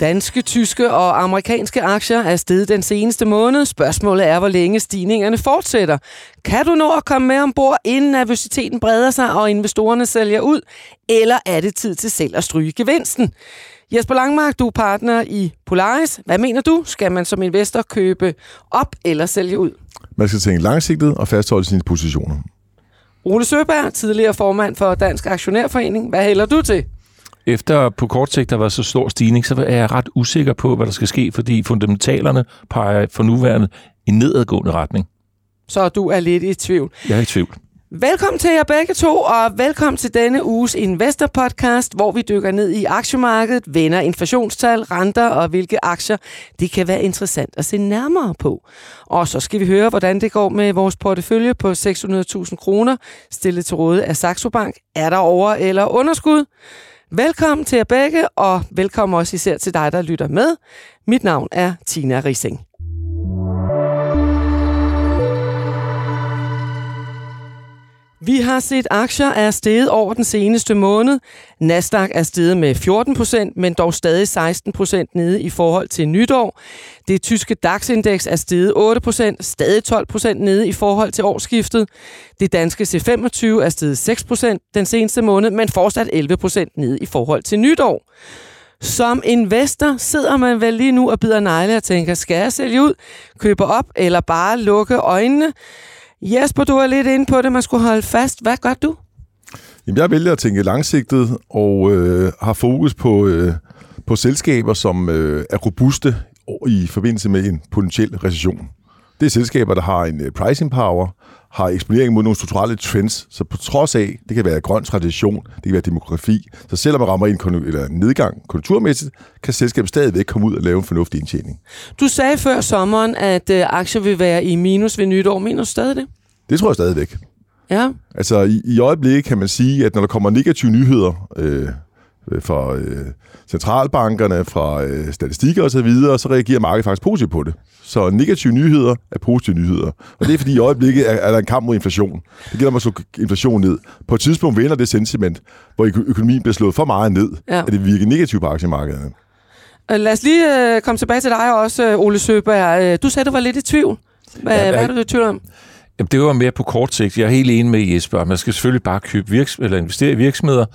Danske, tyske og amerikanske aktier er steget den seneste måned. Spørgsmålet er, hvor længe stigningerne fortsætter. Kan du nå at komme med ombord, inden nervøsiteten breder sig og investorerne sælger ud? Eller er det tid til selv at stryge gevinsten? Jesper Langmark, du er partner i Polaris. Hvad mener du? Skal man som investor købe op eller sælge ud? Man skal tænke langsigtet og fastholde sine positioner. Ole Søberg, tidligere formand for Dansk Aktionærforening. Hvad hælder du til? Efter på kort sigt der var så stor stigning, så er jeg ret usikker på, hvad der skal ske, fordi fundamentalerne peger for nuværende i nedadgående retning. Så du er lidt i tvivl. Jeg er i tvivl. Velkommen til jer begge to, og velkommen til denne uges Investor Podcast, hvor vi dykker ned i aktiemarkedet, vender inflationstal, renter og hvilke aktier det kan være interessant at se nærmere på. Og så skal vi høre, hvordan det går med vores portefølje på 600.000 kroner, stillet til råde af Saxo Bank. Er der over- eller underskud? Velkommen til jer begge, og velkommen også især til dig, der lytter med. Mit navn er Tina Rising. Vi har set aktier er steget over den seneste måned. Nasdaq er steget med 14 procent, men dog stadig 16 procent nede i forhold til nytår. Det tyske DAX-indeks er steget 8 procent, stadig 12 procent nede i forhold til årsskiftet. Det danske C25 er steget 6 procent den seneste måned, men fortsat 11 procent nede i forhold til nytår. Som investor sidder man vel lige nu og bider negle og tænker, skal jeg sælge ud, købe op eller bare lukke øjnene? Jesper, du er lidt inde på det, man skulle holde fast. Hvad gør du? Jamen, jeg vælger at tænke langsigtet og øh, har fokus på, øh, på selskaber, som øh, er robuste i forbindelse med en potentiel recession. Det er selskaber, der har en øh, pricing power, har eksponering mod nogle strukturelle trends, så på trods af, det kan være grøn tradition, det kan være demografi, så selvom man rammer en eller nedgang konjunkturmæssigt, kan selskabet stadigvæk komme ud og lave en fornuftig indtjening. Du sagde før sommeren, at øh, aktier vil være i minus ved nytår. Mener du stadig det? Det tror jeg stadigvæk. Ja. Altså i, i øjeblikket kan man sige, at når der kommer negative nyheder øh, fra øh, centralbankerne, fra øh, statistikker osv., så, videre, så reagerer markedet faktisk positivt på det. Så negative nyheder er positive nyheder. Og det er fordi i øjeblikket er, er der en kamp mod inflation. Det gælder om at slå inflation ned. På et tidspunkt vender det sentiment, hvor økonomien bliver slået for meget ned, ja. at det virker negativt på aktiemarkederne. Øh, lad os lige øh, komme tilbage til dig også, øh, Ole Søberg. Øh, du sagde, du var lidt i tvivl. Hvad, ja, hvad er du i tvivl om? Jamen, det var mere på kort sigt. Jeg er helt enig med Jesper. Man skal selvfølgelig bare købe virks- eller investere i virksomheder,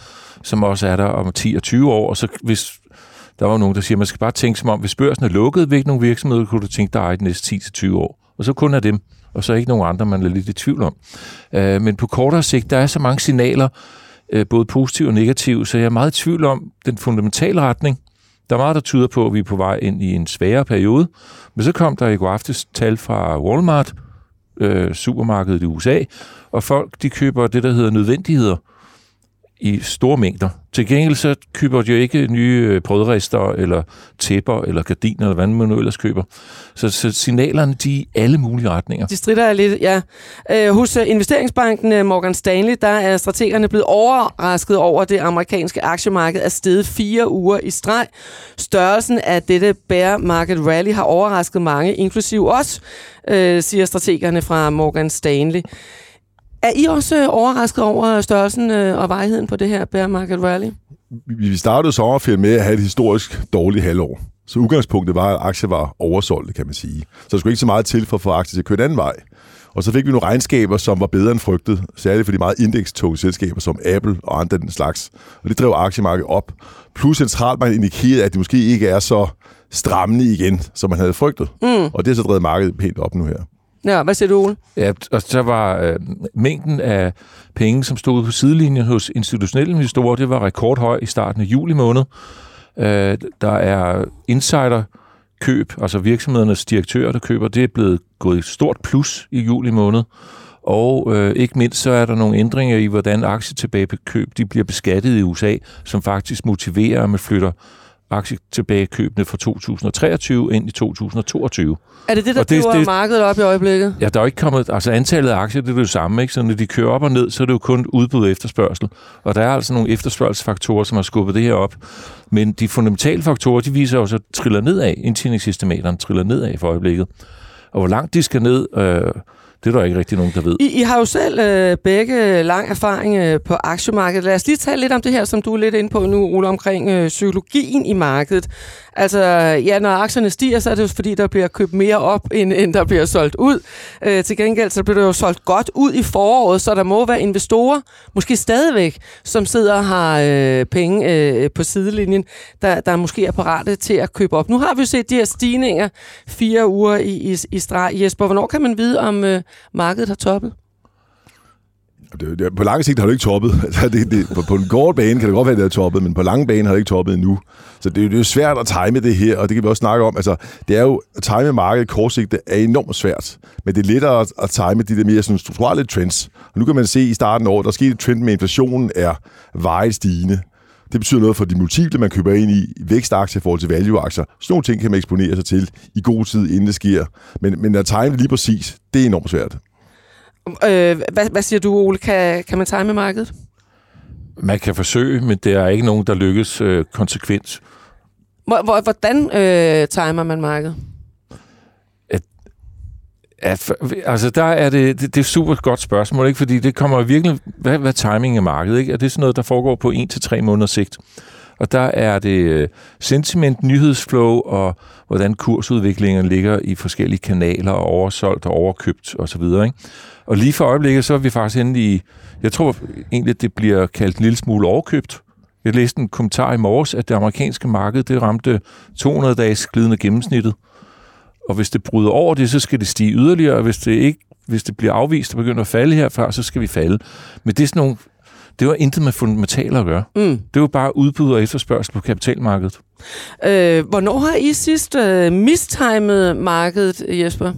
som også er der om 10 og 20 år. Og så hvis der var nogen, der siger, at man skal bare tænke som om, hvis børsen er lukket, hvilke nogle virksomheder kunne du tænke dig i de næste 10-20 år? Og så kun er dem, og så ikke nogen andre, man er lidt i tvivl om. Uh, men på kortere sigt, der er så mange signaler, øh, både positive og negative, så jeg er meget i tvivl om den fundamentale retning. Der er meget, der tyder på, at vi er på vej ind i en sværere periode. Men så kom der i går aftes tal fra Walmart, øh, supermarkedet i USA, og folk de køber det, der hedder nødvendigheder i store mængder. Til gengæld så køber de jo ikke nye øh, brødrester, eller tæpper, eller gardiner, eller hvad man nu ellers køber. Så, så signalerne, de er i alle mulige retninger. De strider lidt, ja. Øh, hos øh, investeringsbanken øh, Morgan Stanley, der er strategerne blevet overrasket over, at det amerikanske aktiemarked er steget fire uger i streg. Størrelsen af dette bear market rally har overrasket mange, inklusiv os, øh, siger strategerne fra Morgan Stanley. Er I også overrasket over størrelsen og vejheden på det her bear market rally? Vi startede sommerferien med at have et historisk dårligt halvår. Så udgangspunktet var, at aktier var oversolgte, kan man sige. Så der skulle ikke så meget til for at få aktier til at køre den anden vej. Og så fik vi nogle regnskaber, som var bedre end frygtet, særligt for de meget indekstunge selskaber som Apple og andre den slags. Og det drev aktiemarkedet op. Plus centralbanken indikerede, at det måske ikke er så strammende igen, som man havde frygtet. Mm. Og det har så drevet markedet pænt op nu her. Ja, hvad siger du, Ole? Ja, og så var øh, mængden af penge, som stod på sidelinjen hos institutionelle investorer, det var rekordhøj i starten af juli måned. Øh, der er insider køb, altså virksomhedernes direktører, der køber, det er blevet gået i stort plus i juli måned. Og øh, ikke mindst så er der nogle ændringer i, hvordan aktietilbagekøb de bliver beskattet i USA, som faktisk motiverer, at man flytter aktietilbagekøbene fra 2023 ind i 2022. Er det det, der og det, driver det, markedet op i øjeblikket? Ja, der er ikke kommet... Altså antallet af aktier, det er det samme, ikke? Så når de kører op og ned, så er det jo kun udbud og efterspørgsel. Og der er altså nogle efterspørgselsfaktorer, som har skubbet det her op. Men de fundamentale faktorer, de viser jo så, triller nedad. Indtjeningssystematerne triller nedad for øjeblikket. Og hvor langt de skal ned... Øh, det er der ikke rigtig nogen, der ved. I, I har jo selv øh, begge lang erfaring øh, på aktiemarkedet. Lad os lige tale lidt om det her, som du er lidt inde på nu, Ole, omkring øh, psykologien i markedet. Altså, ja, når aktierne stiger, så er det jo fordi, der bliver købt mere op, end, end der bliver solgt ud. Øh, til gengæld, så bliver der jo solgt godt ud i foråret, så der må være investorer, måske stadigvæk, som sidder og har øh, penge øh, på sidelinjen, der, der måske er parate til at købe op. Nu har vi jo set de her stigninger fire uger i, i, i streg. Jesper, hvornår kan man vide, om øh, markedet har toppet? Det, det, på lang sigt har det ikke toppet. Altså, det, det, på, på en kort bane kan det godt være, at det har toppet, men på lang bane har det ikke toppet endnu. Så det, det er jo svært at time det her, og det kan vi også snakke om. Altså, det er jo, at time markedet kortsigtet er enormt svært, men det er lettere at, at time de der mere sådan, strukturelle trends. Og nu kan man se i starten af året, der skete et trend med inflationen er vejet stigende. Det betyder noget for de multiple, man køber ind i, vækstaktier i forhold til value-aktier. Sådan nogle ting kan man eksponere sig til i god tid, inden det sker. Men, men at time det lige præcis, det er enormt svært. Øh, hvad, hvad siger du, Ole? Kan, kan man time markedet? Man kan forsøge, men der er ikke nogen, der lykkes øh, konsekvent. Hvor, hvor, hvordan øh, timer man markedet? At, altså, der er det, det, det er et super godt spørgsmål, ikke? fordi det kommer virkelig, hvad, hvad timing er markedet, ikke? Er det sådan noget, der foregår på 1-3 måneders sigt? Og der er det øh, sentiment, nyhedsflow og hvordan kursudviklingen ligger i forskellige kanaler, og oversolgt og overkøbt osv. Ikke? Og lige for øjeblikket, så er vi faktisk henne i, jeg tror egentlig, det bliver kaldt en lille smule overkøbt. Jeg læste en kommentar i morges, at det amerikanske marked, det ramte 200 dages glidende gennemsnittet. Og hvis det bryder over det, så skal det stige yderligere, og hvis det ikke hvis det bliver afvist og begynder at falde herfra, så skal vi falde. Men det er sådan nogle, det var intet med fundamentaler at gøre. Mm. Det var bare udbud og efterspørgsel på kapitalmarkedet. Øh, hvornår har I sidst øh, mistimet markedet, Jesper?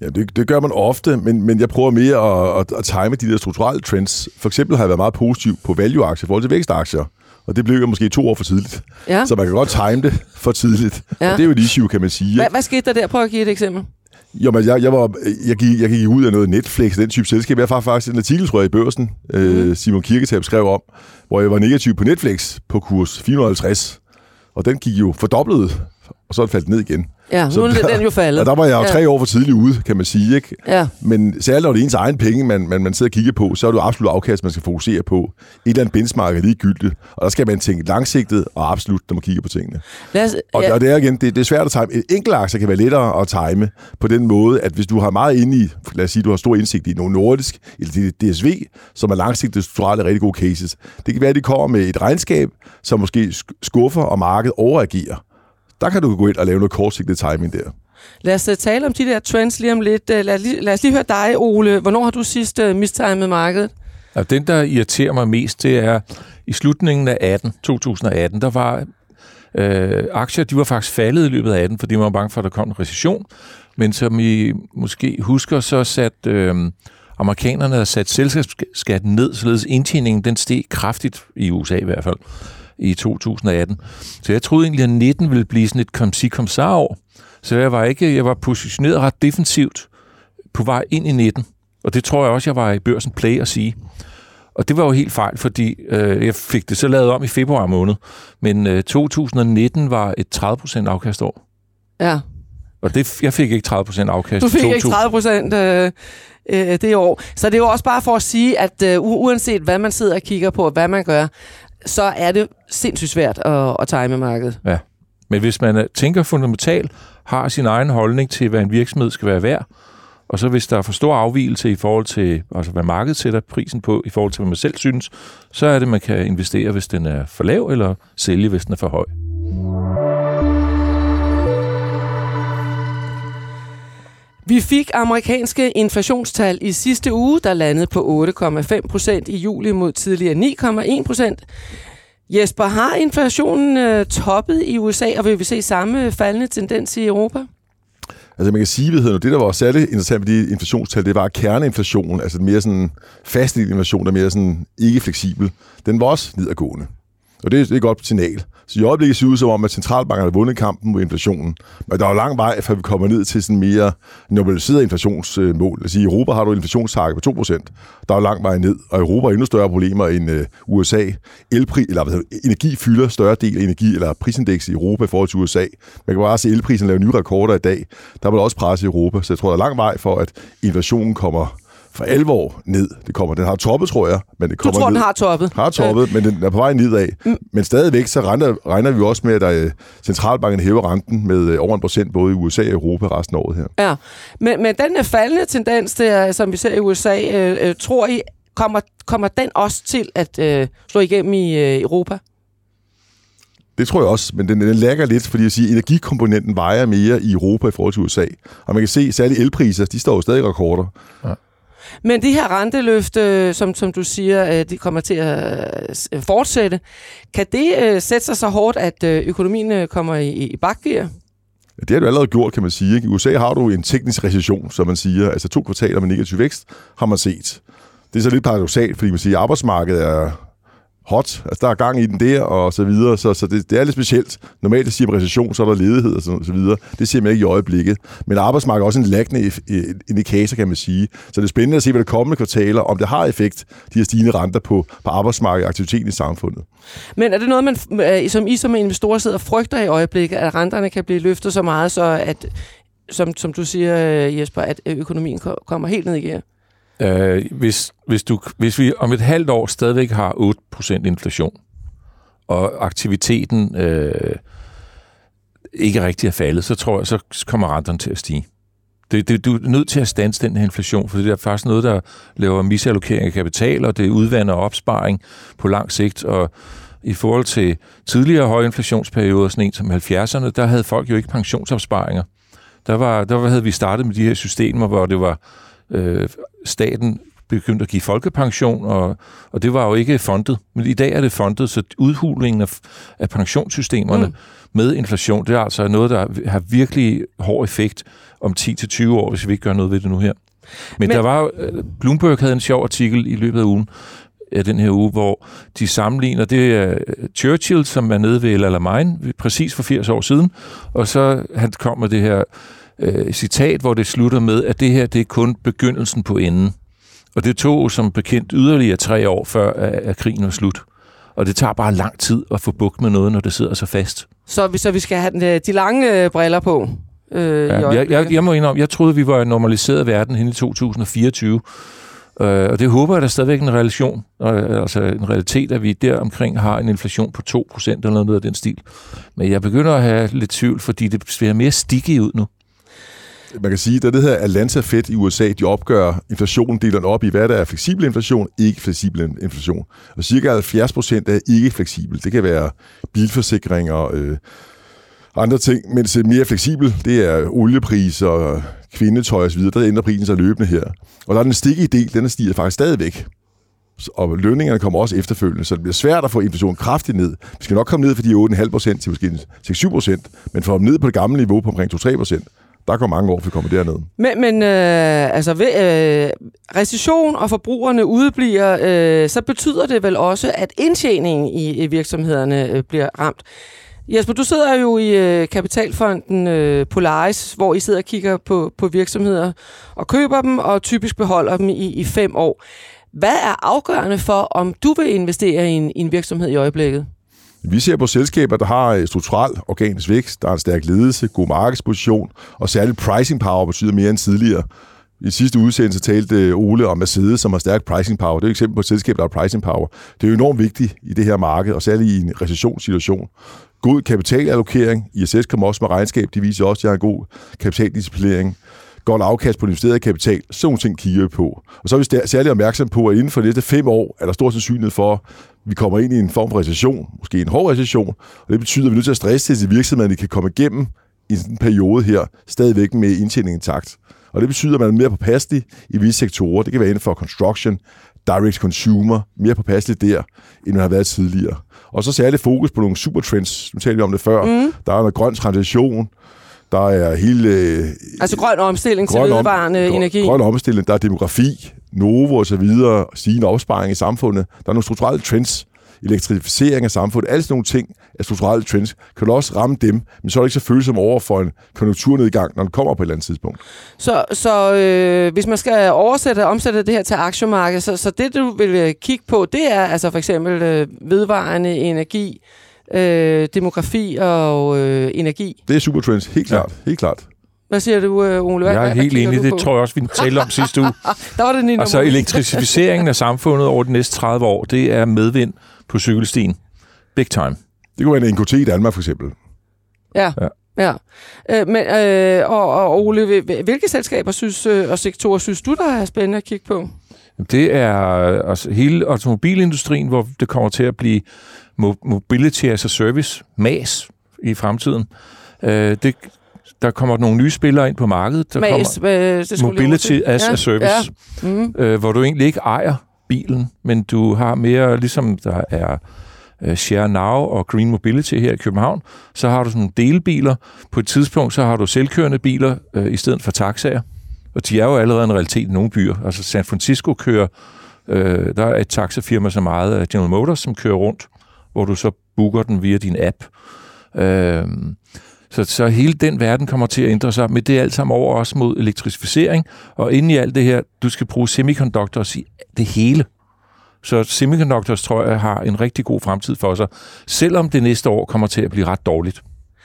Ja, det, det gør man ofte, men, men jeg prøver mere at, at, at time de der strukturelle trends. For eksempel har jeg været meget positiv på value-aktier i forhold til vækstaktier. Og det blev jo måske to år for tidligt. Ja. Så man kan godt time det for tidligt. Ja. Og det er jo et issue, kan man sige. Hvad, hvad skete der der? Prøv at give et eksempel. Jo, men jeg, jeg, var, jeg, gik, jeg gik ud af noget Netflix, den type selskab. Jeg har faktisk en artikel, tror jeg, i børsen, mm. øh, Simon Kirketab skrev om, hvor jeg var negativ på Netflix på kurs 450. Og den gik jo fordoblet, og så er det faldt ned igen. Ja, nu er der, den jo faldet. Og der var jeg jo ja. tre år for tidligt ude, kan man sige. Ikke? Ja. Men særligt når det er ens egen penge, man, man, man sidder og kigger på, så er det jo absolut afkast, man skal fokusere på. Et eller andet benchmark er ligegyldigt, og der skal man tænke langsigtet og absolut, når man kigger på tingene. Os, og, ja. og det er igen, det, det er svært at time. En enkelt aktie kan være lettere at time på den måde, at hvis du har meget inde i, lad os sige, du har stor indsigt i nogle nordisk, eller DSV, som er langsigtet strukturelle rigtig gode cases. Det kan være, at de kommer med et regnskab, som måske skuffer, og markedet overagerer der kan du gå ind og lave noget kortsigtet timing der. Lad os uh, tale om de der trends lige om lidt. Uh, lad, os lige, lad os lige høre dig, Ole. Hvornår har du sidst uh, mistimet markedet? Ja, den, der irriterer mig mest, det er i slutningen af 18, 2018, der var øh, aktier, de var faktisk faldet i løbet af 18, fordi man var bange for, at der kom en recession. Men som I måske husker, så sat øh, amerikanerne sat selskabsskatten ned, således indtjeningen den steg kraftigt i USA i hvert fald i 2018. Så jeg troede egentlig, at 19 ville blive sådan et kom si kom år. Så jeg var ikke, jeg var positioneret ret defensivt på vej ind i 19. Og det tror jeg også, jeg var i børsen play at sige. Og det var jo helt fejl, fordi øh, jeg fik det så lavet om i februar måned. Men øh, 2019 var et 30% afkastår. Ja. Og det, jeg fik ikke 30% afkast Du fik ikke 30% øh, øh, det år. Så det er jo også bare for at sige, at øh, uanset hvad man sidder og kigger på, og hvad man gør, så er det sindssygt svært at, at time markedet. Ja, men hvis man øh, tænker fundamentalt, har sin egen holdning til, hvad en virksomhed skal være værd, og så hvis der er for stor afvielse i forhold til, altså hvad markedet sætter prisen på, i forhold til, hvad man selv synes, så er det, man kan investere, hvis den er for lav, eller sælge, hvis den er for høj. Vi fik amerikanske inflationstal i sidste uge, der landede på 8,5 procent i juli mod tidligere 9,1 procent. Jesper, har inflationen øh, toppet i USA, og vil vi se samme faldende tendens i Europa? Altså man kan sige, at det der var særligt interessant ved de inflationstal, det var kerneinflationen, altså mere sådan fast inflation, der er mere sådan ikke fleksibel. Den var også nedadgående. Og det, det er et godt signal. Så i øjeblikket ser det ud som om, at centralbankerne har vundet kampen mod inflationen. Men der er jo lang vej, før vi kommer ned til sådan mere normaliseret inflationsmål. Altså, I Europa har du en inflationstakke på 2%. Der er jo lang vej ned, og Europa har endnu større problemer end øh, USA. Elpri, eller hvad hedder, energi fylder større del af energi, eller prisindeks i Europa i forhold til USA. Man kan bare se, at elprisen laver nye rekorder i dag. Der vil også pres i Europa, så jeg tror, der er lang vej for, at inflationen kommer for alvor ned. Det kommer, den har toppet, tror jeg. Men det kommer du tror, ned. den har toppet? Har toppet, øh. men den er på vej nedad. Mm. Men stadigvæk, så regner, regner vi også med, at uh, centralbanken hæver renten med uh, over en procent, både i USA og Europa resten af året her. Ja, men, men den faldende tendens, der, som vi ser i USA, øh, øh, tror I, kommer, kommer den også til at øh, slå igennem i øh, Europa? Det tror jeg også, men den, den lægger lidt, fordi jeg siger, energikomponenten vejer mere i Europa i forhold til USA. Og man kan se, særligt elpriser, de står jo stadig rekorder. Ja. Men det her renteløfte, som, som du siger, øh, de kommer til at øh, fortsætte, kan det øh, sætte sig så hårdt, at økonomien kommer i, i bakgear? Det har du allerede gjort, kan man sige. I USA har du en teknisk recession, som man siger. Altså to kvartaler med negativ vækst har man set. Det er så lidt paradoxalt, fordi man siger, at arbejdsmarkedet er hot. Altså, der er gang i den der, og så videre. Så, så det, det er lidt specielt. Normalt siger man recession, så er der ledighed og så, så videre. Det ser man ikke i øjeblikket. Men arbejdsmarkedet er også en laggende e- e- indikator, kan man sige. Så det er spændende at se, hvad det kommende kvartaler, om det har effekt, de her stigende renter på, på arbejdsmarkedet og aktiviteten i samfundet. Men er det noget, man, øh, som I som investorer sidder og frygter i øjeblikket, at renterne kan blive løftet så meget, så at, som, som du siger, øh, Jesper, at øh, økonomien kommer helt ned i gear? Øh, hvis, hvis, du, hvis vi om et halvt år stadigvæk har 8% inflation, og aktiviteten øh, ikke rigtig er faldet, så tror jeg, så kommer renterne til at stige. Det, det, du er nødt til at stands den her inflation, for det er faktisk noget, der laver misallokering af kapital, og det udvander opsparing på lang sigt, og i forhold til tidligere høje inflationsperioder, sådan en som 70'erne, der havde folk jo ikke pensionsopsparinger. Der, var, der havde vi startet med de her systemer, hvor det var øh, staten begyndte at give folkepension, og, og det var jo ikke fondet. Men i dag er det fondet, så udhulingen af, af pensionssystemerne mm. med inflation, det er altså noget, der har virkelig hård effekt om 10-20 år, hvis vi ikke gør noget ved det nu her. Men, Men der var øh, Bloomberg havde en sjov artikel i løbet af ugen, af den her uge, hvor de sammenligner, det er Churchill, som er nede ved El Alamein, præcis for 80 år siden, og så han kom med det her øh, citat, hvor det slutter med, at det her det er kun begyndelsen på enden. Og det tog som bekendt yderligere tre år før, at krigen var slut. Og det tager bare lang tid at få bukt med noget, når det sidder så fast. Så, så vi skal have den, øh, de lange øh, briller på? Øh, ja, jeg, jeg, jeg må indrømme, jeg troede, vi var en normaliseret verden hen i 2024. Øh, og det håber jeg, der er stadigvæk en relation, øh, altså en realitet, at vi der omkring har en inflation på 2% eller noget af den stil. Men jeg begynder at have lidt tvivl, fordi det ser mere stikke ud nu man kan sige, at det her Atlanta Fed i USA, de opgør inflationen, deler den op i, hvad der er fleksibel inflation, ikke fleksibel inflation. Og cirka 70 procent er ikke fleksibel. Det kan være bilforsikringer, øh, andre ting, mens mere fleksibel, det er oliepriser, kvindetøj osv., der ændrer prisen sig løbende her. Og der er den stikke del, den stiger faktisk stadigvæk. Og lønningerne kommer også efterfølgende, så det bliver svært at få inflationen kraftigt ned. Vi skal nok komme ned fra de 8,5 procent til måske 6-7 procent, men få dem ned på det gamle niveau på omkring 2-3 procent, der går mange år, for vi kommer derned. Men, men øh, altså, ved, øh, recession og forbrugerne udebliver, øh, så betyder det vel også, at indtjeningen i, i virksomhederne øh, bliver ramt. Jesper, du sidder jo i øh, kapitalfonden øh, Polaris, hvor I sidder og kigger på, på virksomheder og køber dem, og typisk beholder dem i, i fem år. Hvad er afgørende for, om du vil investere i en, i en virksomhed i øjeblikket? Vi ser på selskaber, der har strukturel organisk vækst, der har en stærk ledelse, god markedsposition, og særligt pricing power betyder mere end tidligere. I sidste udsendelse talte øh, Ole om Mercedes, som har stærk pricing power. Det er et eksempel på et selskab, der har pricing power. Det er jo enormt vigtigt i det her marked, og særligt i en recessionssituation. God kapitalallokering. ISS kommer også med regnskab. De viser også, at de har en god kapitaldisciplinering godt afkast på investeret kapital. Sådan nogle ting kigger vi på. Og så er vi særligt opmærksom på, at inden for de næste fem år er der stor sandsynlighed for, at vi kommer ind i en form for recession, måske en hård recession, og det betyder, at vi er nødt til at stresse til virksomhederne, kan komme igennem i sådan en periode her, stadigvæk med indtjeningen intakt. Og det betyder, at man er mere påpasselig i visse sektorer. Det kan være inden for construction, direct consumer, mere påpasselig der, end man har været tidligere. Og så særligt fokus på nogle supertrends. Nu talte vi om det før. Mm. Der er noget grøn transition, der er hele... Øh, altså grøn omstilling grøn til vedvarende om, energi. Grøn omstilling, der er demografi, Novo og så videre, stigende opsparing i samfundet. Der er nogle strukturelle trends elektrificering af samfundet, alle sådan nogle ting, af strukturelle trends, kan du også ramme dem, men så er det ikke så følsom over for en konjunkturnedgang, når den kommer på et eller andet tidspunkt. Så, så øh, hvis man skal oversætte og omsætte det her til aktiemarkedet, så, så det, du vil øh, kigge på, det er altså for eksempel øh, vedvarende energi, øh, demografi og øh, energi. Det er supertrends, helt klart. Ja. Helt klart. Hvad siger du, øh, Ole? Hvad, jeg er helt enig, det tror jeg også, vi talte om sidste uge. Der var det Nina Altså elektrificeringen af samfundet over de næste 30 år, det er medvind på cykelstien. Big time. Det kunne være en NKT i Danmark, for eksempel. Ja. ja. Ja, øh, men, øh, og, og Ole, hvilke selskaber synes, øh, og sektorer synes du, der er spændende at kigge på? Det er altså, hele automobilindustrien, hvor det kommer til at blive mobility as a service, MAS, i fremtiden. Øh, det, der kommer nogle nye spillere ind på markedet. Der MAS, kommer øh, det mobility as ja, a service, ja. Mm. øh, hvor du egentlig ikke ejer bilen, men du har mere, ligesom der er uh, Share Now og Green Mobility her i København, så har du sådan nogle delbiler. På et tidspunkt, så har du selvkørende biler uh, i stedet for taxaer. Og de er jo allerede en realitet i nogle byer. Altså San Francisco kører, uh, der er et taxafirma så meget af General Motors, som kører rundt, hvor du så booker den via din app. Øh, så, så hele den verden kommer til at ændre sig, men det er alt sammen over også mod elektrificering, og inden i alt det her, du skal bruge semiconductors i det hele. Så semiconductors, tror jeg, har en rigtig god fremtid for sig, selvom det næste år kommer til at blive ret dårligt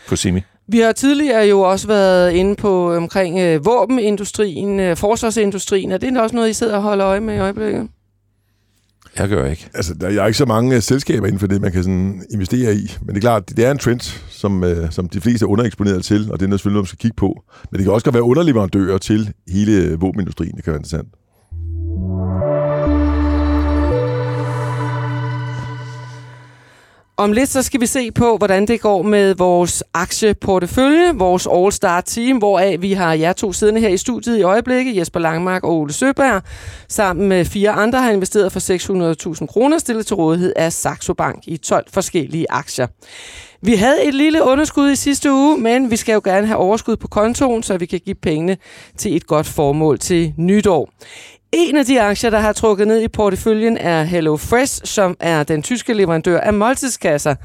for semi. Vi har tidligere jo også været inde på omkring øh, våbenindustrien, øh, forsvarsindustrien. Er det også noget, I sidder og holder øje med i øjeblikket? Jeg gør ikke. Altså, der er ikke så mange uh, selskaber inden for det, man kan sådan investere i. Men det er klart, det er en trend, som, uh, som de fleste er undereksponeret til, og det er selvfølgelig noget, man skal kigge på. Men det kan også godt være underleverandører til hele øh, våbenindustrien. Det kan være interessant. Om lidt så skal vi se på, hvordan det går med vores aktieportefølje, vores All-Star Team, hvoraf vi har jer to siddende her i studiet i øjeblikket, Jesper Langmark og Ole Søberg, sammen med fire andre har investeret for 600.000 kroner stillet til rådighed af Saxo Bank i 12 forskellige aktier. Vi havde et lille underskud i sidste uge, men vi skal jo gerne have overskud på kontoen, så vi kan give pengene til et godt formål til nytår. En af de aktier, der har trukket ned i porteføljen, er Hello Fresh, som er den tyske leverandør af måltidskasser.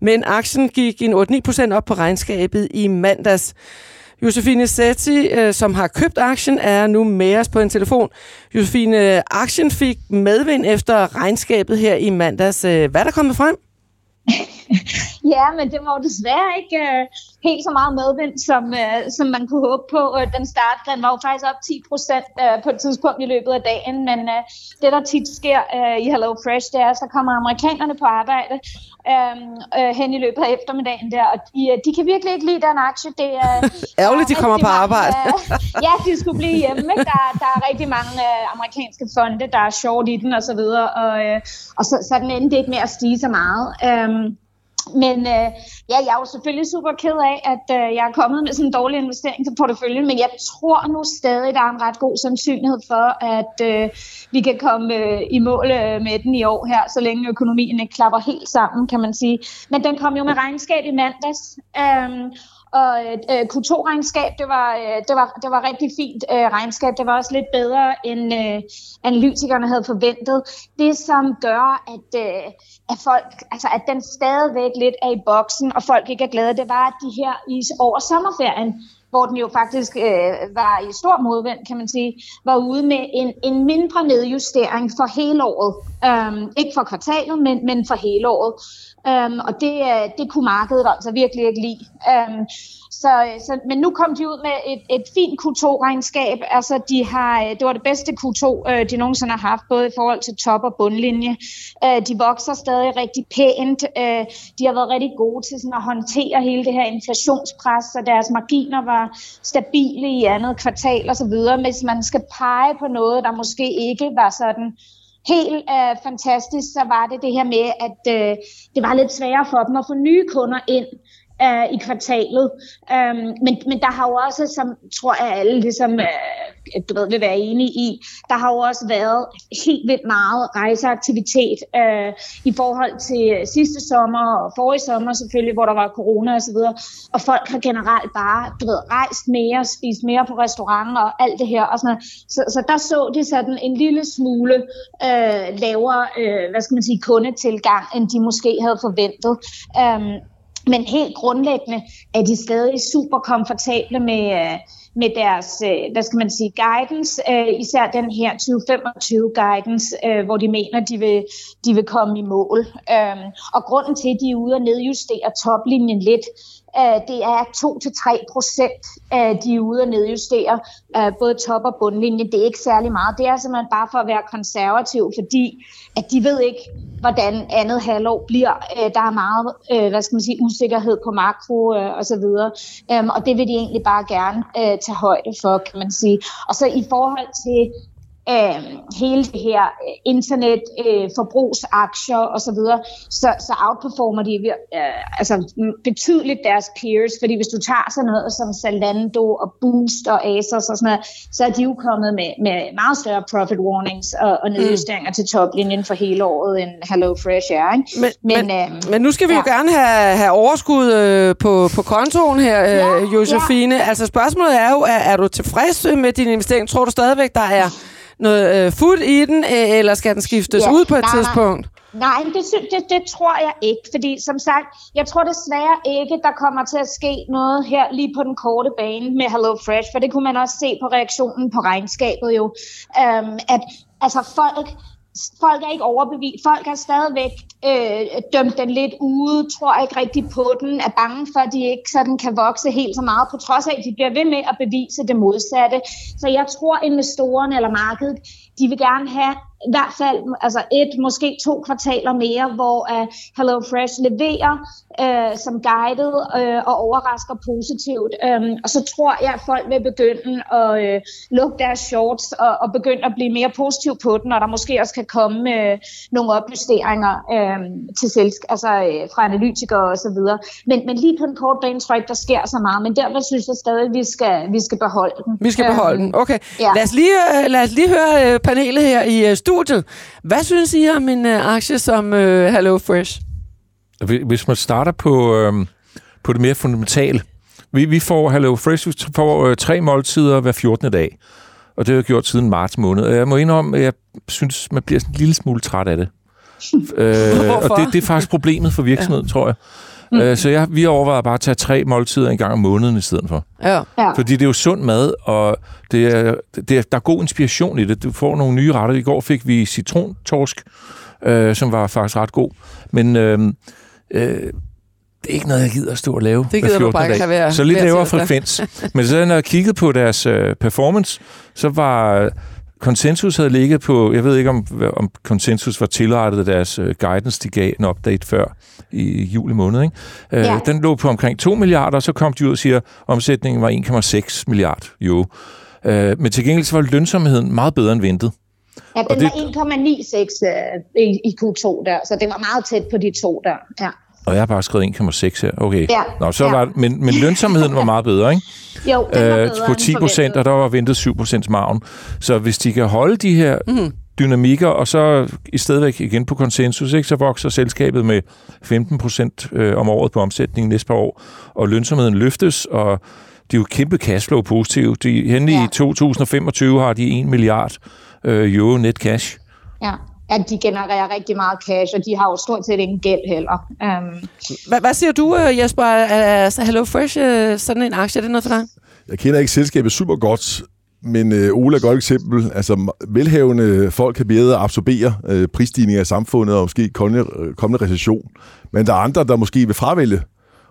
Men aktien gik en 8-9% op på regnskabet i mandags. Josefine Setti, øh, som har købt aktien, er nu med os på en telefon. Josefine, aktien fik medvind efter regnskabet her i mandags. Øh, hvad er der kommet frem? ja, men det var jo desværre ikke uh, helt så meget medvind, som, uh, som man kunne håbe på. Uh, den start, den var jo faktisk op 10 procent uh, på et tidspunkt i løbet af dagen, men uh, det, der tit sker uh, i Hello Fresh, det er, så kommer amerikanerne på arbejde uh, uh, hen i løbet af eftermiddagen der, og de, uh, de kan virkelig ikke lide den aktie. Det er uh, ærgerligt, de kommer på arbejde. uh, ja, de skulle blive hjemme. Ikke? Der, der er rigtig mange uh, amerikanske fonde, der er short i den og så videre, og, uh, og så, så den endte ikke med at stige så meget. Um, men øh, ja, jeg er jo selvfølgelig super ked af, at øh, jeg er kommet med sådan en dårlig investering til porteføljen, men jeg tror nu stadig, der er en ret god sandsynlighed for, at øh, vi kan komme øh, i mål øh, med den i år her, så længe økonomien ikke klapper helt sammen, kan man sige. Men den kom jo med regnskab i mandags, øh, og øh, Q2-regnskab, det var, øh, det, var, det var rigtig fint øh, regnskab. Det var også lidt bedre, end øh, analytikerne havde forventet. Det, som gør, at, øh, at folk, altså at den stadigvæk lidt er i boksen, og folk ikke er glade, det var, at de her i, over sommerferien, hvor den jo faktisk øh, var i stor modvind, kan man sige, var ude med en, en mindre nedjustering for hele året. Øhm, ikke for kvartalet, men, men for hele året. Øhm, og det, øh, det kunne markedet altså virkelig ikke lide. Øhm, så, så, men nu kom de ud med et, et fint Q2-regnskab. Altså, de har, øh, det var det bedste Q2, øh, de nogensinde har haft, både i forhold til top- og bundlinje. De vokser stadig rigtig pænt. De har været rigtig gode til sådan at håndtere hele det her inflationspres, så deres marginer var stabile i andet kvartal osv. Hvis man skal pege på noget, der måske ikke var sådan helt øh, fantastisk, så var det det her med, at øh, det var lidt sværere for dem at få nye kunder ind øh, i kvartalet. Øhm, men, men der har jo også, som tror jeg alle ligesom øh, du ved, vil være enige i. Der har jo også været helt vildt meget rejseaktivitet øh, i forhold til sidste sommer og forrige sommer selvfølgelig, hvor der var corona og så videre. Og folk har generelt bare, du ved, rejst mere, spist mere på restauranter og alt det her. Og sådan så, så der så de sådan en lille smule øh, lavere, øh, hvad skal man sige, kundetilgang, end de måske havde forventet. Øhm, men helt grundlæggende er de stadig super komfortable med, øh, med deres, øh, hvad skal man sige, guidance, øh, især den her 2025 guidance, hvor de mener, de vil, de vil komme i mål. Øhm, og grunden til, at de er ude og nedjustere toplinjen lidt, det er 2-3 procent, de er ude og nedjustere både top- og bundlinjen. Det er ikke særlig meget. Det er simpelthen bare for at være konservativ, fordi at de ved ikke, hvordan andet halvår bliver. Øh, der er meget øh, hvad skal man sige, usikkerhed på makro øh, og så videre. Øhm, og det vil de egentlig bare gerne tage højde for, kan man sige. Og så i forhold til øh, hele det her øh, internet, øh, forbrugsaktier osv., så, så outperformer de øh, altså betydeligt deres peers, fordi hvis du tager sådan noget som Zalando og Boost og Asos og sådan noget, så er de jo kommet med, med meget større profit warnings og, og nedjusteringer mm. til toplinjen for hele året end Hello Fresh er. Ikke? Men, men, men, øh, men nu skal vi ja. jo gerne have, have overskud øh, på, på kontoen her, øh, ja, Josefine. Ja. Altså spørgsmålet er jo, er, er du tilfreds med din investering? Tror du stadigvæk, der er noget øh, fod i den, øh, eller skal den skiftes ja, ud på et nej, tidspunkt? Nej, det, det, det tror jeg ikke, fordi som sagt, jeg tror desværre ikke, der kommer til at ske noget her lige på den korte bane med Hello Fresh, for det kunne man også se på reaktionen på regnskabet jo, øhm, at altså folk folk er ikke overbevist. Folk er stadigvæk øh, dømt den lidt ude, tror ikke rigtig på den, er bange for, at de ikke sådan kan vokse helt så meget, på trods af, at de bliver ved med at bevise det modsatte. Så jeg tror, investorerne eller markedet, de vil gerne have i hvert fald altså et, måske to kvartaler mere, hvor uh, Hello Fresh leverer uh, som guided uh, og overrasker positivt. Um, og så tror jeg, at folk vil begynde at uh, lukke deres shorts og, og begynde at blive mere positiv på den, og der måske også kan komme uh, nogle opjusteringer uh, til selsk altså, uh, fra analytikere osv. Men, men lige på den korte bane tror jeg ikke, der sker så meget, men derfor synes jeg stadig, at vi skal, vi skal beholde den. Vi skal beholde um, den, okay. Ja. Lad, os lige, lad os lige høre panelet her i uh, studiet. Hvad synes I om en uh, aktie som uh, Hello Fresh? Hvis man starter på, øh, på det mere fundamentale. Vi, vi får Hello Fresh vi får øh, tre måltider hver 14. dag. Og det har jeg gjort siden marts måned. Og jeg må indrømme, at jeg synes, man bliver sådan en lille smule træt af det. øh, og det, det er faktisk problemet for virksomheden, ja. tror jeg. Mm. Øh, så jeg, vi overvejer bare at tage tre måltider en gang om måneden i stedet for. Ja. ja. Fordi det er jo sund mad, og det er, det er, der er god inspiration i det. Du får nogle nye retter. I går fik vi citrontorsk, øh, som var faktisk ret god. Men øh, øh, det er ikke noget, jeg gider at stå og lave det gider du bare ikke være Så lidt lavere frekvens. Men så når jeg kiggede på deres øh, performance, så var Consensus havde ligget på, jeg ved ikke om, om Consensus var tilrettet deres uh, guidance, de gav en update før i juli måned. Ikke? Uh, ja. Den lå på omkring 2 milliarder, og så kom de ud og siger, at omsætningen var 1,6 milliard euro. Uh, men til gengæld var lønsomheden meget bedre end ventet. Ja, den det, var 1,96 uh, i, i Q2 der, så det var meget tæt på de to der. Ja. Og jeg har bare skrevet 1,6 her. Okay. Ja. Nå, så ja. var, men, men lønsomheden var meget bedre, ikke? Jo, den var øh, På 10 procent, og der var ventet 7 procents margen. Så hvis de kan holde de her mm. dynamikker, og så i stedet igen på konsensus, ikke, så vokser selskabet med 15 procent øh, om året på omsætningen næste par år, og lønsomheden løftes, og de er jo kæmpe cashflow positive. De, hen ja. i 2025 har de 1 milliard øh, euro net cash. Ja at de genererer rigtig meget cash, og de har jo stort set ingen gæld heller. Um. Hvad, hvad siger du, øh, Jesper? Er Hello Fresh øh, sådan en aktie? Er det noget for dig? Jeg kender ikke selskabet super godt, men øh, Ole er et godt eksempel. Altså, velhavende folk kan bedre absorbere øh, prisstigninger i samfundet og måske kommende, øh, kommende recession. Men der er andre, der måske vil fravælge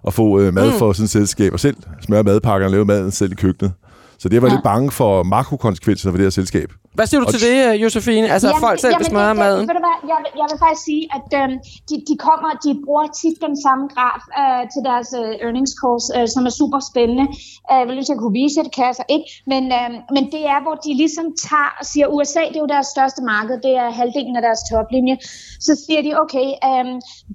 at få øh, mad mm. for sådan et selskab, og selv smøre madpakkerne og lave maden selv i køkkenet. Så det var ja. lidt bange for makrokonsekvenserne for det her selskab. Hvad siger du til det, øh, Josefine? Altså, jamen, folk selv jamen, det, maden? Ved du hvad, jeg, vil, jeg vil faktisk sige, at øhm, de, de kommer, de bruger tit den samme graf øh, til deres øh, earnings calls, øh, som er super spændende. Øh, jeg vil lige jeg kunne vise det, kan jeg så ikke. Men, øh, men det er, hvor de ligesom tager og siger, USA, det er jo deres største marked, det er halvdelen af deres toplinje. Så siger de, okay, øh,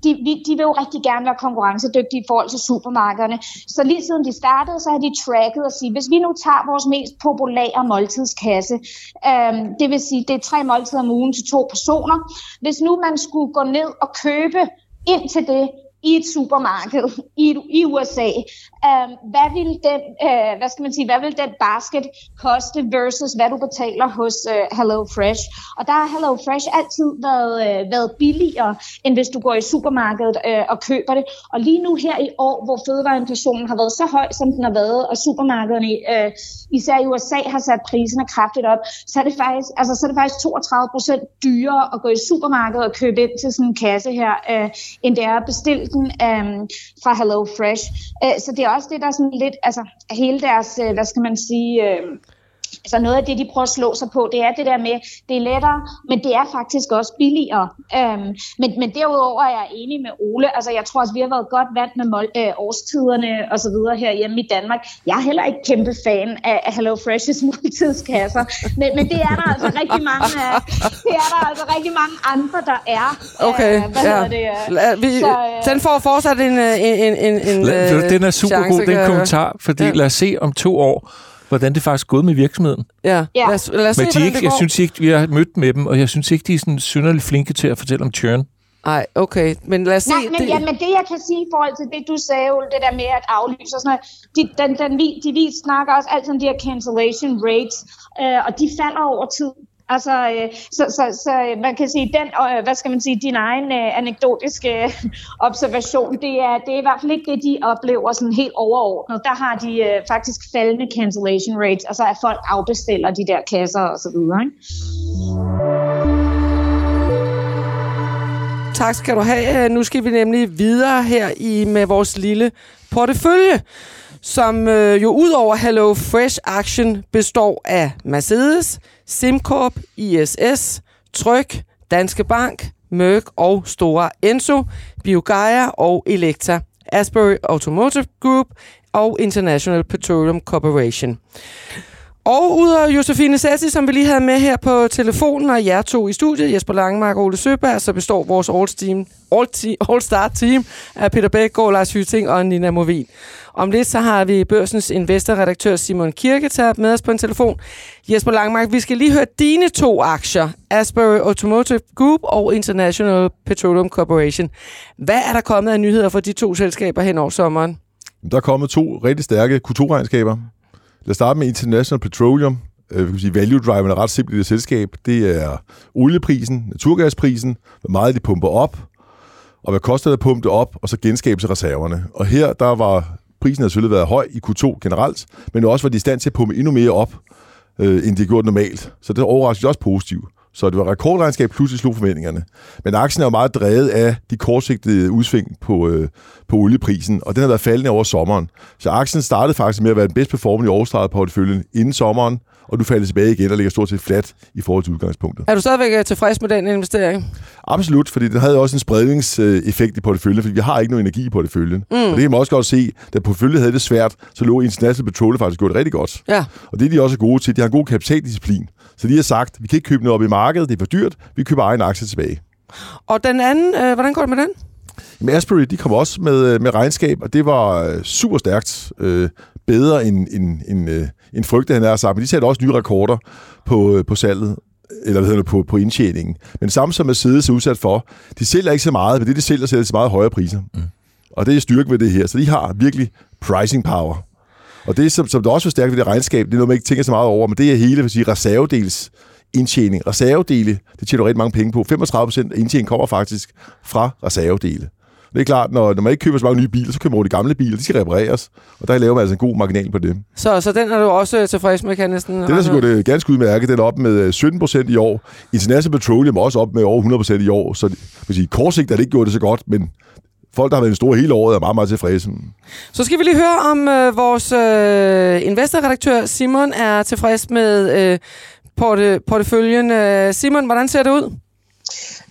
de, de vil jo rigtig gerne være konkurrencedygtige i forhold til supermarkederne. Så lige siden de startede, så har de tracket og sige, hvis vi nu tager vores mest populære måltidskasse, øh, Øhm, det vil sige, det er tre måltider om ugen til to personer. Hvis nu man skulle gå ned og købe ind til det, i et supermarked i, i USA. Uh, øhm, hvad vil den, uh, hvad skal man sige, hvad vil den basket koste versus hvad du betaler hos øh, uh, Hello Fresh? Og der har Hello Fresh altid været, uh, været billigere, end hvis du går i supermarkedet uh, og køber det. Og lige nu her i år, hvor fødevareinflationen har været så høj, som den har været, og supermarkederne, uh, især i USA, har sat priserne kraftigt op, så er det faktisk, altså, så er det faktisk 32 procent dyrere at gå i supermarkedet og købe ind til sådan en kasse her, uh, end det er at bestille den øhm, fra Hello Fresh. Øh, så det er også det, der er sådan lidt, altså hele deres, øh, hvad skal man sige, øh, altså noget af det, de prøver at slå sig på, det er det der med, det er lettere, men det er faktisk også billigere. Øhm, men, men derudover er jeg enig med Ole. Altså, jeg tror også, vi har været godt vant med mål, øh, årstiderne og så videre herhjemme i Danmark. Jeg er heller ikke kæmpe fan af, af Hello Fresh's multidskasser, men, men det er der altså rigtig mange, øh, det er der altså rigtig mange andre, der er. Okay, øh, hvad ja. det? Øh, vi, så, øh, den får fortsat en, øh, en, en, en, en Lad, øh, den er super god, den jeg kommentar, fordi ja. lad os se om to år, hvordan det faktisk er gået med virksomheden. Ja, Ja. lad os, lad os se, Men de hvordan ikke, det jeg synes ikke, vi har mødt med dem, og jeg synes ikke, de er sådan synderligt flinke til at fortælle om churn. Nej, okay, men lad os se. Nej, men, det, ja, men det jeg kan sige i forhold til det, du sagde, Ole, det der med at aflyse og sådan noget, de, den, den, vi- de, vi snakker også altid om de her cancellation rates, øh, og de falder over tid. Altså, øh, så, så, så øh, man kan sige, den, øh, hvad skal man sige, din egen øh, anekdotiske øh, observation, det er, det er i hvert fald ikke det, de oplever sådan helt overordnet. Der har de øh, faktisk faldende cancellation rates, altså at folk afbestiller de der kasser og så videre. Ikke? Tak skal du have. Øh, nu skal vi nemlig videre her i med vores lille portefølje, som øh, jo ud over Hello Fresh Action består af Mercedes, SimCorp, ISS, Tryg, Danske Bank, Merck og Stora Enso, Biogaia og Elekta, Asbury Automotive Group og International Petroleum Corporation. Og udover Josefine Sassi, som vi lige havde med her på telefonen, og jer to i studiet, Jesper Langemark og Ole Søberg, så består vores All-Team, All-Te- All-Star-team af Peter Bækgaard, Lars Hyting og Nina Movin. Om lidt så har vi børsens investorredaktør Simon Kirketab med os på en telefon. Jesper Langmark, vi skal lige høre dine to aktier, Asbury Automotive Group og International Petroleum Corporation. Hvad er der kommet af nyheder for de to selskaber hen over sommeren? Der er kommet to rigtig stærke Q2-regnskaber. Lad os starte med International Petroleum. Øh, vi kan sige, value driven er ret simpelt i det selskab. Det er olieprisen, naturgasprisen, hvor meget de pumper op, og hvad koster det at pumpe det op, og så genskabelse reserverne. Og her, der var prisen har selvfølgelig været høj i Q2 generelt, men også var de i stand til at pumpe endnu mere op, øh, end de gjorde normalt. Så det overraskede også positivt. Så det var rekordregnskab, pludselig slog forventningerne. Men aktien er jo meget drevet af de kortsigtede udsving på, øh, på olieprisen, og den har været faldende over sommeren. Så aktien startede faktisk med at være den bedst performende i årstreget på porteføljen inden sommeren, og du falder tilbage igen og ligger stort set flat i forhold til udgangspunktet. Er du stadigvæk øh, tilfreds med den investering? Absolut, fordi den havde også en spredningseffekt i porteføljen, fordi vi har ikke nogen energi i porteføljen. Mm. Og det kan man også godt se, da porteføljen havde det svært, så lå International Petroleum faktisk gjort det rigtig godt. Ja. Og det er de også gode til. De har en god kapitaldisciplin. Så de har sagt, vi kan ikke købe noget op i markedet, det er for dyrt, vi køber egen aktie tilbage. Og den anden, øh, hvordan går det med den? Men Asbury, de kom også med, øh, med regnskab, og det var øh, super stærkt. Øh, bedre end, end, end, øh, end frygtet, han har sagt. Men de satte også nye rekorder på, øh, på salget eller hvad hedder det, på, på indtjeningen. Men det samme som Mercedes er udsat for, de sælger ikke så meget, men det, de sælger, sælger til meget højere priser. Mm. Og det er styrke ved det her. Så de har virkelig pricing power. Og det, som, som der også er stærkt ved det regnskab, det er noget, man ikke tænker så meget over, men det er hele sige, reservedels indtjening. Reservedele, det tjener du rigtig mange penge på. 35 procent af indtjeningen kommer faktisk fra reservedele. Det er klart, når, når man ikke køber så mange nye biler, så køber man de gamle biler, de skal repareres, og der laver man altså en god marginal på det. Så, så den er du også øh, tilfreds med, kan næsten... Den er så godt det ganske udmærket. Den er op med 17 procent i år. International Petroleum er også op med over 100 procent i år. Så vil sige, kortsigt har det ikke gjort det så godt, men folk, der har været en stor hele året, er meget, meget tilfredse. Så skal vi lige høre, om øh, vores øh, investorredaktør Simon er tilfreds med øh, porte, porteføljen. Øh, Simon, hvordan ser det ud?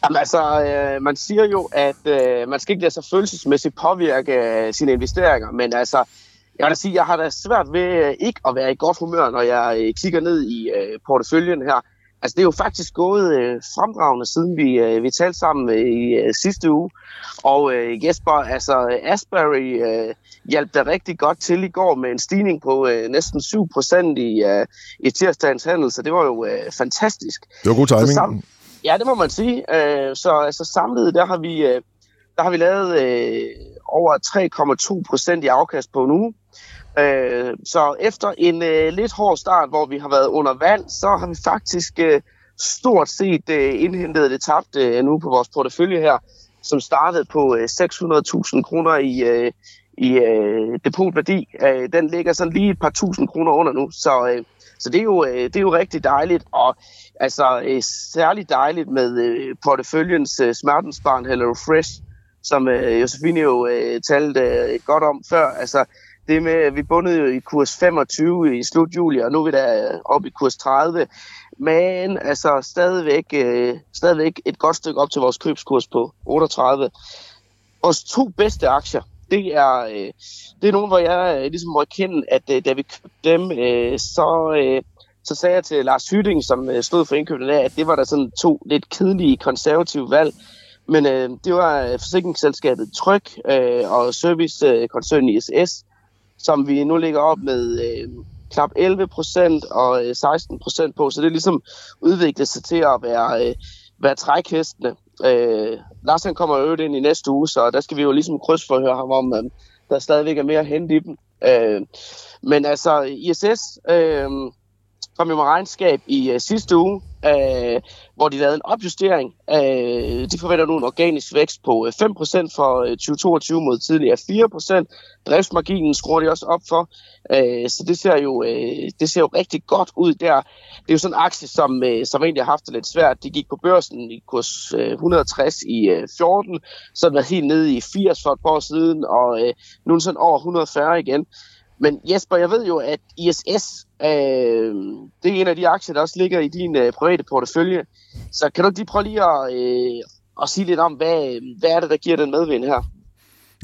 Jamen altså, øh, man siger jo, at øh, man skal ikke lade sig følelsesmæssigt påvirke øh, sine investeringer, men altså, jeg vil da sige, jeg har da svært ved øh, ikke at være i godt humør, når jeg øh, kigger ned i øh, porteføljen her. Altså, det er jo faktisk gået øh, fremragende, siden vi, øh, vi talte sammen øh, i øh, sidste uge. Og øh, Jesper, altså Asbury øh, hjalp da rigtig godt til i går med en stigning på øh, næsten 7 procent i, øh, i tirsdagens handel, så det var jo øh, fantastisk. Det var god timing. Så sam- ja, det må man sige. Øh, så altså, samlet, der har vi, øh, der har vi lavet øh, over 3,2 procent i afkast på nu. Øh, så efter en øh, lidt hård start, hvor vi har været under vand, så har vi faktisk øh, stort set øh, indhentet det tabte øh, nu på vores portefølje her, som startede på øh, 600.000 kroner i, øh, i øh, depotværdi. Øh, den ligger sådan lige et par tusind kroner under nu, så, øh, så det, er jo, øh, det er jo rigtig dejligt, og altså øh, særligt dejligt med øh, porteføljens øh, smertensbarn Hello Fresh, som øh, Josefine jo øh, talte øh, godt om før. Altså, det med, vi bundede jo i kurs 25 i slut juli, og nu er vi der øh, oppe i kurs 30. Men altså stadigvæk, øh, stadigvæk et godt stykke op til vores købskurs på 38. Vores to bedste aktier, det er, øh, det er nogen, hvor jeg øh, ligesom må erkende, at øh, da vi købte dem, øh, så, øh, så sagde jeg til Lars Hytting, som øh, stod for indkøbet der, at det var der sådan to lidt kedelige konservative valg. Men øh, det var øh, forsikringsselskabet Tryk øh, og servicekoncernen ISS, som vi nu ligger op med øh, knap 11 procent og øh, 16 procent på. Så det er ligesom udviklet sig til at være, øh, være trækhestene. Øh, Lars han kommer øvrigt ind i næste uge, så der skal vi jo ligesom krydsforhøre ham om, øh, der stadigvæk er mere at hente i dem. Øh, men altså, ISS øh, kom jo med regnskab i øh, sidste uge, øh, hvor de lavede en opjustering. Øh, de forventer nu en organisk vækst på øh, 5% for øh, 2022 mod tidligere 4%. Driftsmarginen skruer de også op for. Øh, så det ser, jo, øh, det ser jo rigtig godt ud der. Det er jo sådan en aktie, som, øh, som egentlig har haft det lidt svært. De gik på børsen i kurs øh, 160 i øh, 14, så den var helt nede i 80 for et par år siden, og øh, nu er den sådan over 140 igen. Men Jesper, jeg ved jo, at ISS, øh, det er en af de aktier, der også ligger i din øh, private portefølje. Så kan du ikke lige prøve lige at, øh, at sige lidt om, hvad, hvad er det, der giver den medvind her?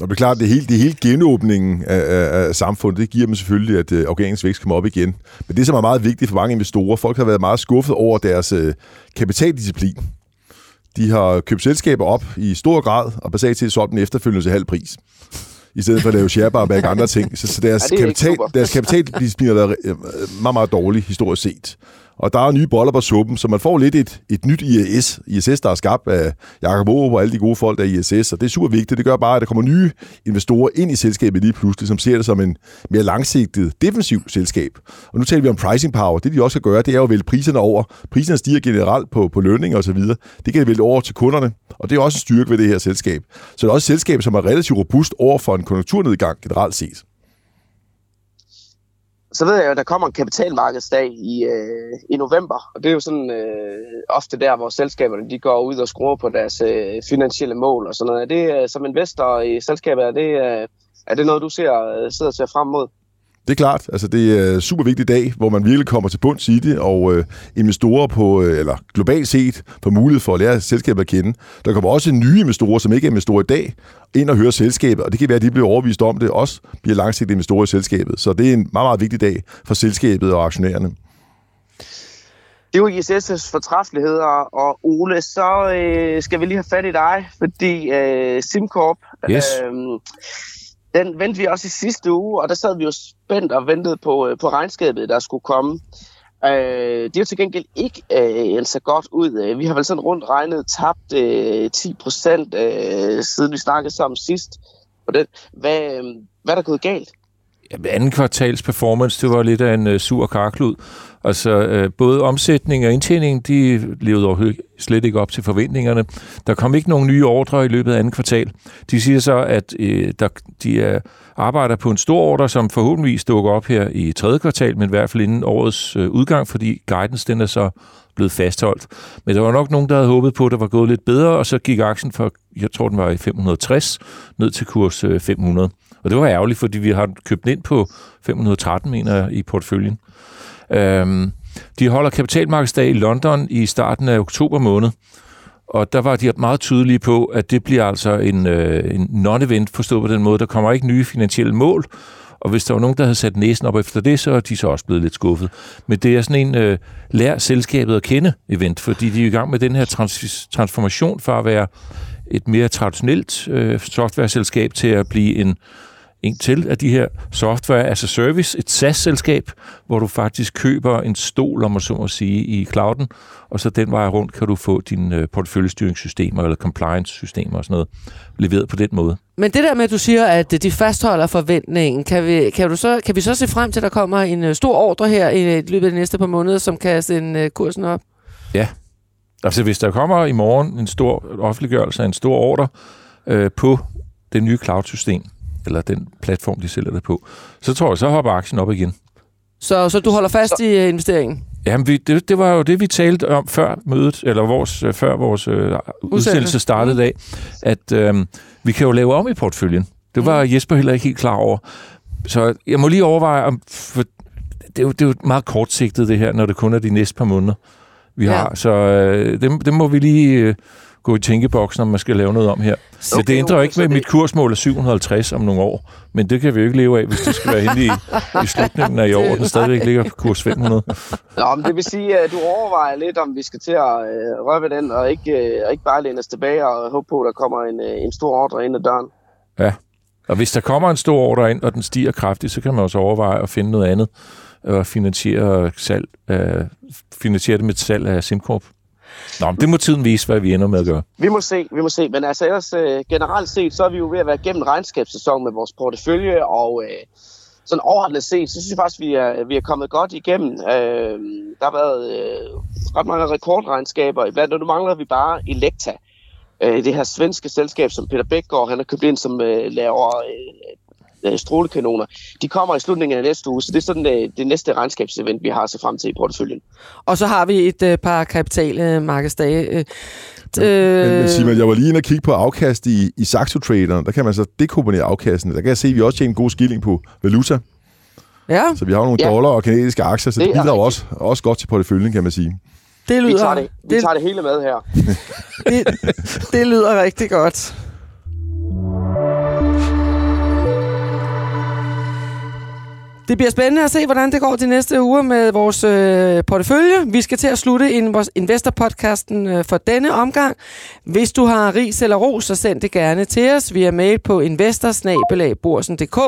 Nå, det er klart, det hele, det hele genåbningen af, af, af samfundet, det giver dem selvfølgelig, at øh, organisk vækst kommer op igen. Men det, som er meget vigtigt for mange investorer, folk har været meget skuffet over deres øh, kapitaldisciplin. De har købt selskaber op i stor grad, og basalt set solgt den efterfølgende til halv pris i stedet for at lave share og andre ting. Så, så deres, Ja, er kapital, deres har været øh, meget, meget dårlig historisk set. Og der er nye boller på suppen, så man får lidt et, et nyt ISS, ISS, der er skabt af Jakob Aarup og alle de gode folk der er i ISS, og det er super vigtigt. Det gør bare, at der kommer nye investorer ind i selskabet lige pludselig, som ser det som en mere langsigtet, defensiv selskab. Og nu taler vi om pricing power. Det de også skal gøre, det er jo at vælge priserne over. Priserne stiger generelt på, på lønninger osv. Det kan de vælge over til kunderne, og det er også en styrke ved det her selskab. Så det er også et selskab, som er relativt robust over for en konjunkturnedgang generelt set. Så ved jeg jo, at der kommer en kapitalmarkedsdag i, øh, i november, og det er jo sådan øh, ofte der, hvor selskaberne de går ud og skruer på deres øh, finansielle mål og sådan noget. Er det øh, som investor i selskabet, er det, øh, er det noget, du ser, øh, sidder og ser frem mod? Det er klart. Altså, det er en super vigtig dag, hvor man virkelig kommer til bunds i det, og øh, investorer på, øh, eller globalt set, får mulighed for at lære selskabet at kende. Der kommer også nye investorer, som ikke er investorer i dag, ind og høre selskabet, og det kan være, at de bliver overvist om det, også bliver langsigtede investorer i selskabet. Så det er en meget, meget vigtig dag for selskabet og aktionærerne. Det er jo ISS' fortræffeligheder, og Ole, så øh, skal vi lige have fat i dig, fordi øh, SimCorp, Yes. øh, den vendte vi også i sidste uge, og der sad vi jo spændt og ventede på, øh, på regnskabet, der skulle komme. Øh, det er jo til gengæld ikke øh, så godt ud. Øh. Vi har vel sådan rundt regnet tabt øh, 10 procent, øh, siden vi snakkede sammen sidst. Og det, Hvad, øh, hvad er der gået galt? Ja, anden kvartals performance, det var lidt af en øh, sur karklud. Altså, øh, både omsætning og indtjening, de levede overhovedet slet ikke op til forventningerne. Der kom ikke nogen nye ordre i løbet af anden kvartal. De siger så, at øh, der, de er, arbejder på en stor ordre, som forhåbentlig dukker op her i tredje kvartal, men i hvert fald inden årets øh, udgang, fordi guidance den er så blevet fastholdt. Men der var nok nogen, der havde håbet på, at det var gået lidt bedre, og så gik aktien fra, jeg tror, den var i 560, ned til kurs øh, 500. Og det var ærgerligt, fordi vi har købt den ind på 513, mener jeg, i portføljen. Øhm, de holder kapitalmarkedsdag i London i starten af oktober måned. Og der var de meget tydelige på, at det bliver altså en, øh, en non-event, forstået på den måde. Der kommer ikke nye finansielle mål, og hvis der var nogen, der havde sat næsen op efter det, så er de så også blevet lidt skuffet. Men det er sådan en øh, lær selskabet at kende event, fordi de er i gang med den her trans- transformation fra at være et mere traditionelt øh, softwareselskab til at blive en en til af de her software as a service, et SaaS-selskab, hvor du faktisk køber en stol, om man så må sige, i clouden, og så den vej rundt kan du få dine øh, porteføljestyringssystemer eller compliance-systemer og sådan noget leveret på den måde. Men det der med, at du siger, at de fastholder forventningen, kan vi, kan, du så, kan vi så se frem til, at der kommer en øh, stor ordre her i løbet af de næste par måneder, som kan sende øh, kursen op? Ja. Altså hvis der kommer i morgen en stor offentliggørelse af en stor ordre øh, på det nye cloud-system, eller den platform, de sælger det på, så tror jeg, så hopper aktien op igen. Så, så du holder fast så... i uh, investeringen? Jamen, vi, det, det var jo det, vi talte om før mødet, eller vores, øh, før vores øh, udsendelse startede dag, at øh, vi kan jo lave om i portføljen. Det var mm. Jesper heller ikke helt klar over. Så jeg må lige overveje, om, for det, er jo, det er jo meget kortsigtet det her, når det kun er de næste par måneder, vi ja. har. Så øh, det, det må vi lige... Øh, gå i tænkeboksen, om man skal lave noget om her. Så okay, det ændrer okay, ikke med, at mit kursmål er 750 om nogle år, men det kan vi jo ikke leve af, hvis det skal være henne i, i slutningen af i år, og den stadigvæk ligger på kurs 500. Nå, men det vil sige, at du overvejer lidt, om vi skal til at øh, røre den, og ikke, øh, ikke bare læne os tilbage og håbe på, at der kommer en, øh, en stor ordre ind ad døren. Ja, og hvis der kommer en stor ordre ind, og den stiger kraftigt, så kan man også overveje at finde noget andet og finansiere, salg, øh, finansiere det med salg af SimCorp. Nå, det må tiden vise, hvad vi ender med at gøre. Vi må se, vi må se. Men altså ellers øh, generelt set, så er vi jo ved at være gennem regnskabssæsonen med vores portefølje, og øh, sådan overordnet set, så synes jeg faktisk, vi er, vi er kommet godt igennem. Øh, der har været øh, ret mange rekordregnskaber. Blandt nu mangler vi bare Elekta. Øh, det her svenske selskab, som Peter Bækgaard, han har købt ind, som øh, laver øh, øh, strålekanoner, de kommer i slutningen af næste uge, så det er sådan det, øh, det næste regnskabsevent, vi har at se frem til i porteføljen. Og så har vi et øh, par kapitalmarkedsdage. Øh, Ja, men, men Simon, jeg var lige inde og kigge på afkast i, i Saxo Trader. Der kan man så dekomponere afkasten. Der kan jeg se, at vi også tjener en god skilling på valuta. Ja. Så vi har nogle ja. dollar og kanadiske aktier, så det, det bidrager også, også godt til porteføljen, kan man sige. Det lyder, vi, tager det, vi det, tager det hele med her. det, det lyder rigtig godt. Det bliver spændende at se, hvordan det går de næste uger med vores øh, portefølje. Vi skal til at slutte in vores Investor-podcasten øh, for denne omgang. Hvis du har ris eller ros, så send det gerne til os via mail på investorsnabelagborsen.dk.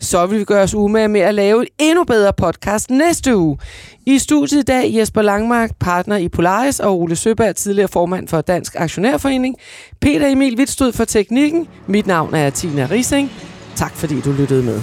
Så vil vi gøre os umage med at lave et endnu bedre podcast næste uge. I studiet i dag Jesper Langmark, partner i Polaris, og Ole Søberg, tidligere formand for Dansk Aktionærforening. Peter Emil Wittstød for teknikken. Mit navn er Tina Rising. Tak fordi du lyttede med.